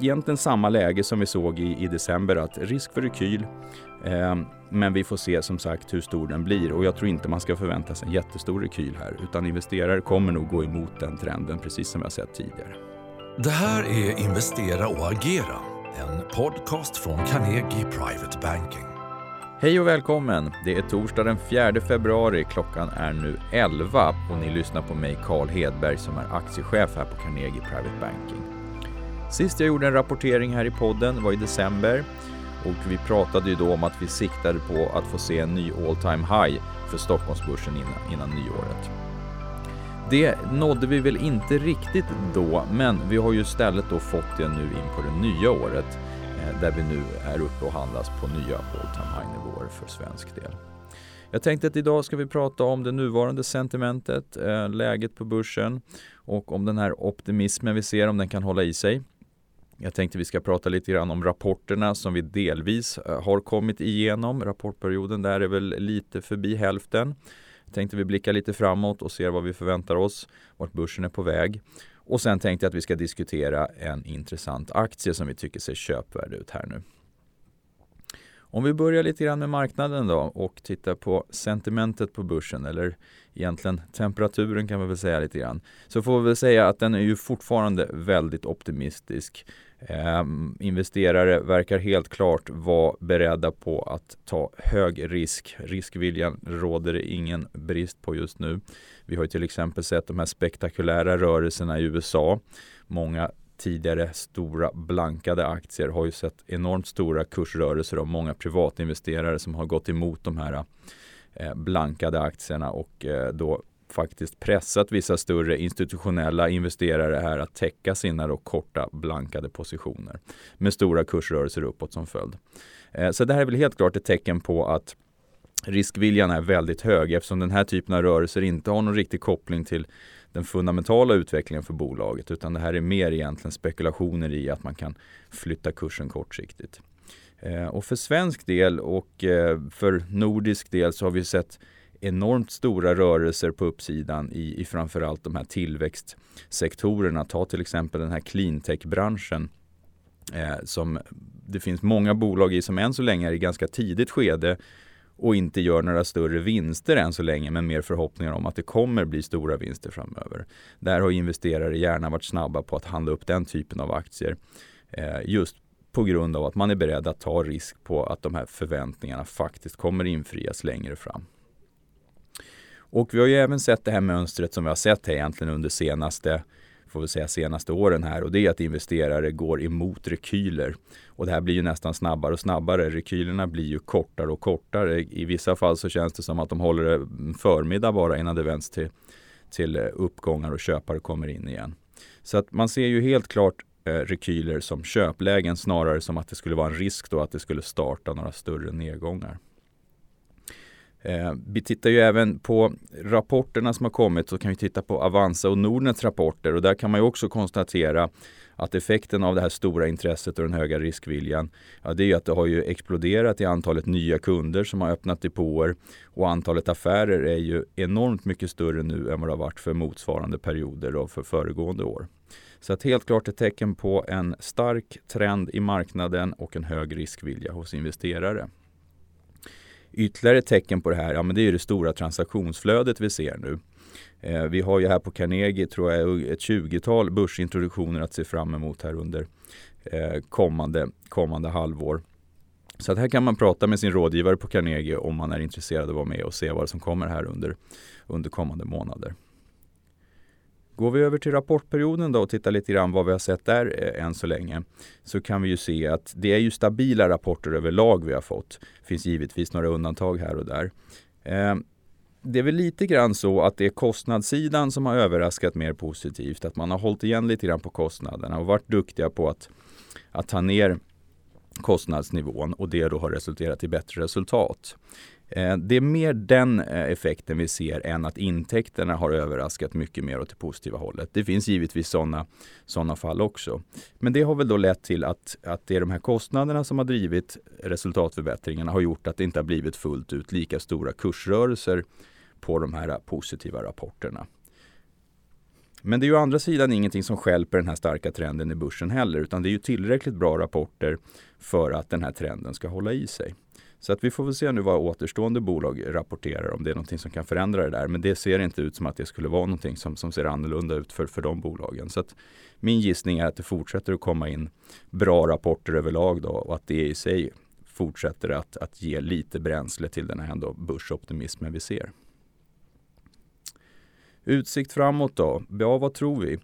egentligen samma läge som vi såg i, i december, att risk för rekyl. Eh, men vi får se som sagt hur stor den blir och jag tror inte man ska förvänta sig en jättestor rekyl här, utan investerare kommer nog gå emot den trenden, precis som vi har sett tidigare. Det här är Investera och agera, en podcast från Carnegie Private Banking. Hej och välkommen! Det är torsdag den 4 februari. Klockan är nu 11 och ni lyssnar på mig, Carl Hedberg, som är aktiechef här på Carnegie Private Banking. Sist jag gjorde en rapportering här i podden var i december och vi pratade ju då om att vi siktade på att få se en ny all time high för Stockholmsbörsen innan, innan nyåret. Det nådde vi väl inte riktigt då, men vi har ju istället då fått det nu in på det nya året eh, där vi nu är uppe och handlas på nya all time high nivåer för svensk del. Jag tänkte att idag ska vi prata om det nuvarande sentimentet, eh, läget på börsen och om den här optimismen vi ser, om den kan hålla i sig. Jag tänkte vi ska prata lite grann om rapporterna som vi delvis eh, har kommit igenom. Rapportperioden där är väl lite förbi hälften. Jag tänkte vi blickar lite framåt och ser vad vi förväntar oss, vart börsen är på väg. Och sen tänkte jag att vi ska diskutera en intressant aktie som vi tycker ser köpvärd ut här nu. Om vi börjar lite grann med marknaden då och tittar på sentimentet på börsen eller egentligen temperaturen kan man väl säga lite grann. Så får vi väl säga att den är ju fortfarande väldigt optimistisk. Eh, investerare verkar helt klart vara beredda på att ta hög risk. Riskviljan råder det ingen brist på just nu. Vi har till exempel sett de här spektakulära rörelserna i USA. Många tidigare stora blankade aktier har ju sett enormt stora kursrörelser av många privatinvesterare som har gått emot de här eh, blankade aktierna och eh, då faktiskt pressat vissa större institutionella investerare här att täcka sina då korta blankade positioner med stora kursrörelser uppåt som följd. Eh, så det här är väl helt klart ett tecken på att riskviljan är väldigt hög eftersom den här typen av rörelser inte har någon riktig koppling till den fundamentala utvecklingen för bolaget utan det här är mer egentligen spekulationer i att man kan flytta kursen kortsiktigt. Eh, och för svensk del och eh, för nordisk del så har vi sett enormt stora rörelser på uppsidan i, i framförallt de här tillväxtsektorerna. Ta till exempel den här cleantech-branschen eh, som det finns många bolag i som än så länge är i ganska tidigt skede och inte gör några större vinster än så länge men mer förhoppningar om att det kommer bli stora vinster framöver. Där har investerare gärna varit snabba på att handla upp den typen av aktier eh, just på grund av att man är beredd att ta risk på att de här förväntningarna faktiskt kommer infrias längre fram. Och vi har ju även sett det här mönstret som vi har sett här egentligen under senaste får vi säga senaste åren här och det är att investerare går emot rekyler. Och det här blir ju nästan snabbare och snabbare. Rekylerna blir ju kortare och kortare. I vissa fall så känns det som att de håller en förmiddag bara innan det vänds till, till eh, uppgångar och köpare kommer in igen. Så att man ser ju helt klart eh, rekyler som köplägen snarare som att det skulle vara en risk då att det skulle starta några större nedgångar. Eh, vi tittar ju även på rapporterna som har kommit så kan vi titta på Avanza och Nordnets rapporter och där kan man ju också konstatera att effekten av det här stora intresset och den höga riskviljan, ja, det är ju att det har ju exploderat i antalet nya kunder som har öppnat depåer och antalet affärer är ju enormt mycket större nu än vad det har varit för motsvarande perioder och för föregående år. Så att helt klart ett tecken på en stark trend i marknaden och en hög riskvilja hos investerare. Ytterligare ett tecken på det här, ja men det är det stora transaktionsflödet vi ser nu. Eh, vi har ju här på Carnegie tror jag ett 20-tal börsintroduktioner att se fram emot här under eh, kommande, kommande halvår. Så att här kan man prata med sin rådgivare på Carnegie om man är intresserad av att vara med och se vad som kommer här under, under kommande månader. Går vi över till rapportperioden då och tittar lite grann vad vi har sett där eh, än så länge så kan vi ju se att det är ju stabila rapporter överlag vi har fått. Det finns givetvis några undantag här och där. Eh, det är väl lite grann så att det är kostnadssidan som har överraskat mer positivt. Att man har hållit igen lite grann på kostnaderna och varit duktiga på att, att ta ner kostnadsnivån och det då har resulterat i bättre resultat. Eh, det är mer den eh, effekten vi ser än att intäkterna har överraskat mycket mer åt det positiva hållet. Det finns givetvis sådana såna fall också. Men det har väl då lett till att, att det är de här kostnaderna som har drivit resultatförbättringarna har gjort att det inte har blivit fullt ut lika stora kursrörelser på de här eh, positiva rapporterna. Men det är ju å andra sidan ingenting som skälper den här starka trenden i börsen heller, utan det är ju tillräckligt bra rapporter för att den här trenden ska hålla i sig. Så att vi får väl se nu vad återstående bolag rapporterar om det är någonting som kan förändra det där. Men det ser inte ut som att det skulle vara någonting som, som ser annorlunda ut för, för de bolagen. Så att min gissning är att det fortsätter att komma in bra rapporter överlag då och att det i sig fortsätter att, att ge lite bränsle till den här ändå börsoptimismen vi ser. Utsikt framåt då? Ja, vad tror vi?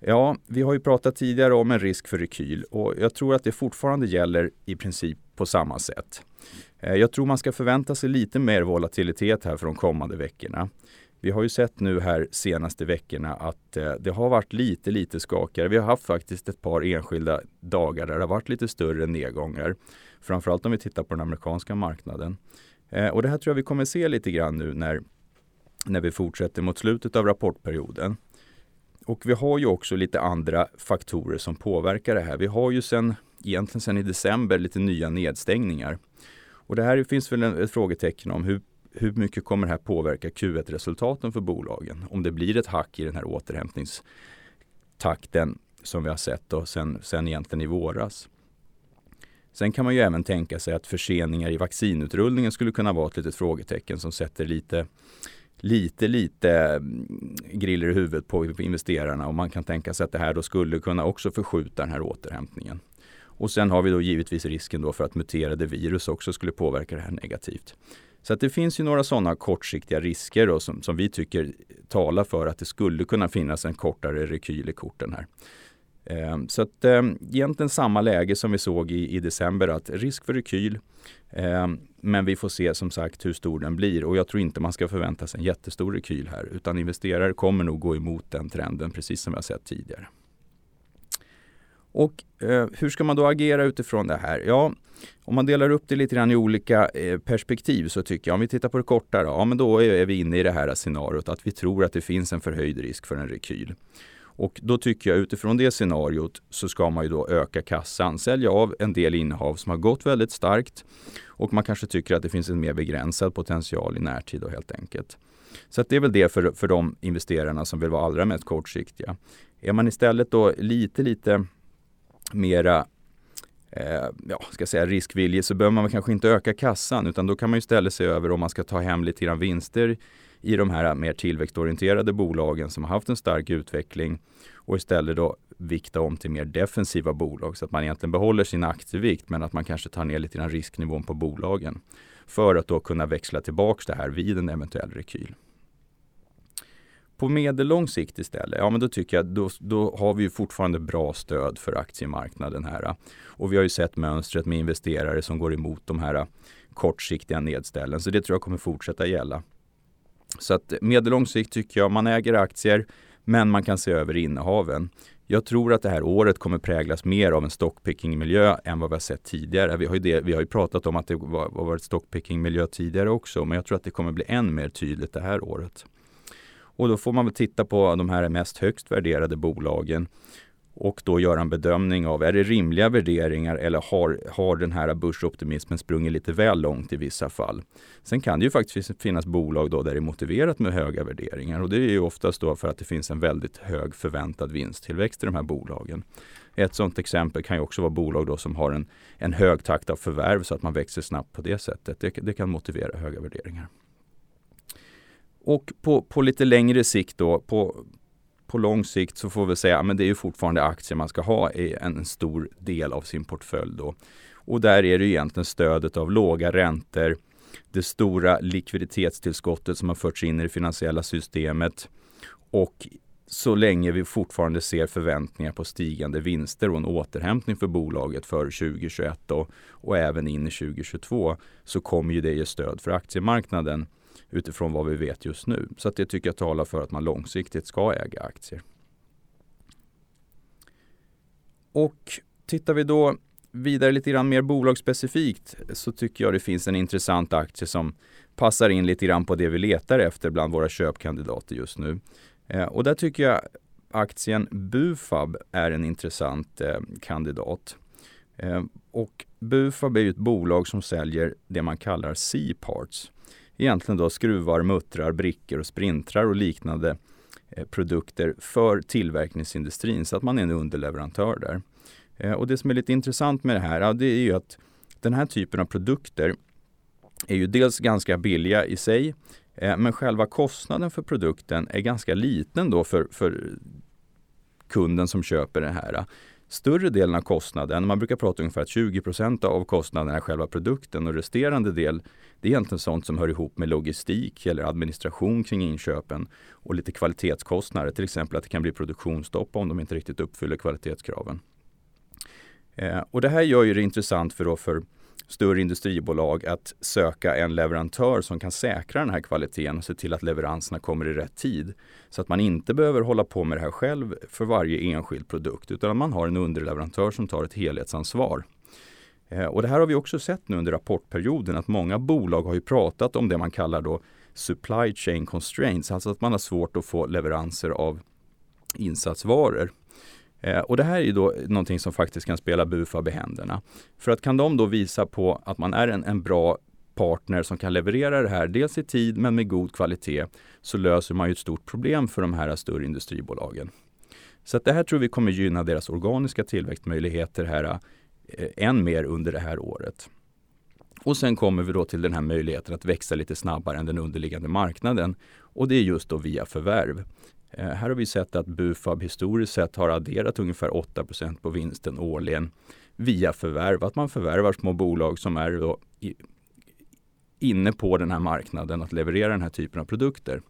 Ja, vi har ju pratat tidigare om en risk för rekyl och jag tror att det fortfarande gäller i princip på samma sätt. Eh, jag tror man ska förvänta sig lite mer volatilitet här för de kommande veckorna. Vi har ju sett nu här senaste veckorna att eh, det har varit lite, lite skakigare. Vi har haft faktiskt ett par enskilda dagar där det har varit lite större nedgångar. Framförallt om vi tittar på den amerikanska marknaden. Eh, och det här tror jag vi kommer se lite grann nu när, när vi fortsätter mot slutet av rapportperioden. Och vi har ju också lite andra faktorer som påverkar det här. Vi har ju sen, egentligen sen i december lite nya nedstängningar. Och det här finns väl ett frågetecken om hur, hur mycket kommer det här påverka Q1-resultaten för bolagen? Om det blir ett hack i den här återhämtningstakten som vi har sett då sen, sen egentligen i våras. Sen kan man ju även tänka sig att förseningar i vaccinutrullningen skulle kunna vara ett litet frågetecken som sätter lite lite, lite mm, griller i huvudet på investerarna och man kan tänka sig att det här då skulle kunna också förskjuta den här återhämtningen. Och sen har vi då givetvis risken då för att muterade virus också skulle påverka det här negativt. Så att det finns ju några sådana kortsiktiga risker då som, som vi tycker talar för att det skulle kunna finnas en kortare rekyl i korten här. Eh, så att eh, egentligen samma läge som vi såg i, i december att risk för rekyl. Eh, men vi får se som sagt hur stor den blir och jag tror inte man ska förvänta sig en jättestor rekyl här utan investerare kommer nog gå emot den trenden precis som vi har sett tidigare. Och eh, hur ska man då agera utifrån det här? Ja, om man delar upp det lite grann i olika eh, perspektiv så tycker jag, om vi tittar på det korta då, ja men då är, är vi inne i det här scenariot att vi tror att det finns en förhöjd risk för en rekyl. Och då tycker jag utifrån det scenariot så ska man ju då öka kassan, sälja av en del innehav som har gått väldigt starkt och man kanske tycker att det finns en mer begränsad potential i närtid då helt enkelt. Så det är väl det för, för de investerarna som vill vara allra mest kortsiktiga. Är man istället då lite, lite mera eh, ja, ska säga riskvillig så behöver man kanske inte öka kassan utan då kan man istället se över om man ska ta hem lite grann vinster i de här mer tillväxtorienterade bolagen som har haft en stark utveckling och istället då vikta om till mer defensiva bolag så att man egentligen behåller sin aktievikt men att man kanske tar ner lite grann risknivån på bolagen för att då kunna växla tillbaks det här vid en eventuell rekyl. På medellång sikt istället, ja men då tycker jag då, då har vi fortfarande bra stöd för aktiemarknaden här. Och vi har ju sett mönstret med investerare som går emot de här kortsiktiga nedställen. Så det tror jag kommer fortsätta gälla. Så att medellång sikt tycker jag man äger aktier men man kan se över innehaven. Jag tror att det här året kommer präglas mer av en stockpicking-miljö än vad vi har sett tidigare. Vi har ju, det, vi har ju pratat om att det var, varit stockpicking-miljö tidigare också, men jag tror att det kommer bli än mer tydligt det här året. Och då får man väl titta på de här mest högst värderade bolagen och då göra en bedömning av är det rimliga värderingar eller har, har den här börsoptimismen sprungit lite väl långt i vissa fall. Sen kan det ju faktiskt finnas bolag då där det är motiverat med höga värderingar och det är ju oftast då för att det finns en väldigt hög förväntad vinsttillväxt i de här bolagen. Ett sådant exempel kan ju också vara bolag då som har en, en hög takt av förvärv så att man växer snabbt på det sättet. Det, det kan motivera höga värderingar. Och på, på lite längre sikt då, på, på lång sikt så får vi säga att det är fortfarande aktier man ska ha i en stor del av sin portfölj. Då. Och där är det egentligen stödet av låga räntor, det stora likviditetstillskottet som har förts in i det finansiella systemet och så länge vi fortfarande ser förväntningar på stigande vinster och en återhämtning för bolaget för 2021 och, och även in i 2022 så kommer ju det ge stöd för aktiemarknaden utifrån vad vi vet just nu. Så att det tycker jag talar för att man långsiktigt ska äga aktier. Och tittar vi då vidare lite grann mer bolagsspecifikt så tycker jag det finns en intressant aktie som passar in lite grann på det vi letar efter bland våra köpkandidater just nu. Eh, och där tycker jag aktien Bufab är en intressant eh, kandidat. Eh, och Bufab är ett bolag som säljer det man kallar C-parts egentligen då skruvar, muttrar, brickor och sprintrar och liknande eh, produkter för tillverkningsindustrin så att man är en underleverantör där. Eh, och det som är lite intressant med det här, ja, det är ju att den här typen av produkter är ju dels ganska billiga i sig, eh, men själva kostnaden för produkten är ganska liten då för, för kunden som köper det här. Större delen av kostnaden, man brukar prata ungefär att 20% av kostnaden är själva produkten och resterande del det är egentligen sånt som hör ihop med logistik eller administration kring inköpen och lite kvalitetskostnader, till exempel att det kan bli produktionsstopp om de inte riktigt uppfyller kvalitetskraven. Eh, och det här gör ju det intressant för, då för större industribolag att söka en leverantör som kan säkra den här kvaliteten och se till att leveranserna kommer i rätt tid. Så att man inte behöver hålla på med det här själv för varje enskild produkt utan att man har en underleverantör som tar ett helhetsansvar. Eh, och det här har vi också sett nu under rapportperioden att många bolag har ju pratat om det man kallar då supply chain constraints, alltså att man har svårt att få leveranser av insatsvaror. Eh, och det här är ju då någonting som faktiskt kan spela Bufab i händerna. För att kan de då visa på att man är en, en bra partner som kan leverera det här, dels i tid men med god kvalitet, så löser man ju ett stort problem för de här större industribolagen. Så att det här tror vi kommer gynna deras organiska tillväxtmöjligheter här eh, än mer under det här året. Och sen kommer vi då till den här möjligheten att växa lite snabbare än den underliggande marknaden. Och det är just då via förvärv. Eh, här har vi sett att Bufab historiskt sett har adderat ungefär 8% på vinsten årligen via förvärv. Att man förvärvar små bolag som är då inne på den här marknaden att leverera den här typen av produkter.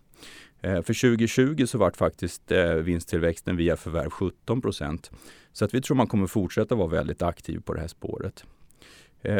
Eh, för 2020 så vart faktiskt eh, vinsttillväxten via förvärv 17% Så att vi tror man kommer fortsätta vara väldigt aktiv på det här spåret.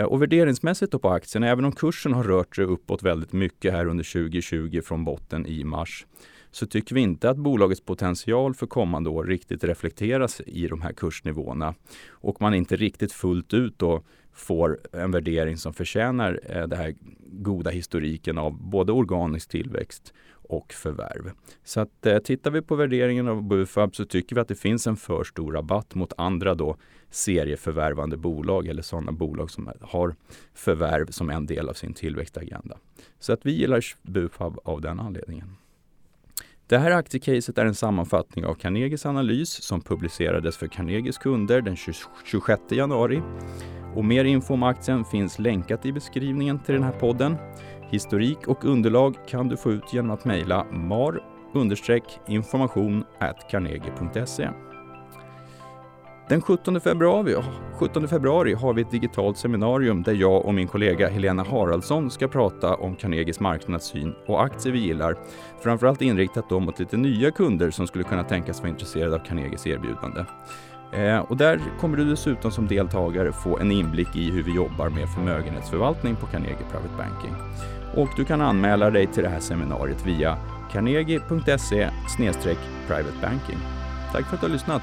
Och värderingsmässigt på aktien, även om kursen har rört sig uppåt väldigt mycket här under 2020 från botten i mars, så tycker vi inte att bolagets potential för kommande år riktigt reflekteras i de här kursnivåerna. Och man inte riktigt fullt ut då får en värdering som förtjänar eh, den här goda historiken av både organisk tillväxt och förvärv. Så att eh, tittar vi på värderingen av Bufab så tycker vi att det finns en för stor rabatt mot andra då serieförvärvande bolag eller sådana bolag som har förvärv som en del av sin tillväxtagenda. Så att vi gillar Bufab av den anledningen. Det här aktiecaset är en sammanfattning av Carnegies analys som publicerades för Carnegies kunder den 26 januari. Och mer info om aktien finns länkat i beskrivningen till den här podden. Historik och underlag kan du få ut genom att mejla mar information carnegie.se. Den 17 februari, 17 februari har vi ett digitalt seminarium där jag och min kollega Helena Haraldsson ska prata om Carnegies marknadssyn och aktier vi gillar. Framförallt inriktat då mot lite nya kunder som skulle kunna tänkas vara intresserade av Carnegies erbjudande. Eh, och där kommer du dessutom som deltagare få en inblick i hur vi jobbar med förmögenhetsförvaltning på Carnegie Private Banking. Och du kan anmäla dig till det här seminariet via carnegie.se privatebanking. Tack för att du har lyssnat!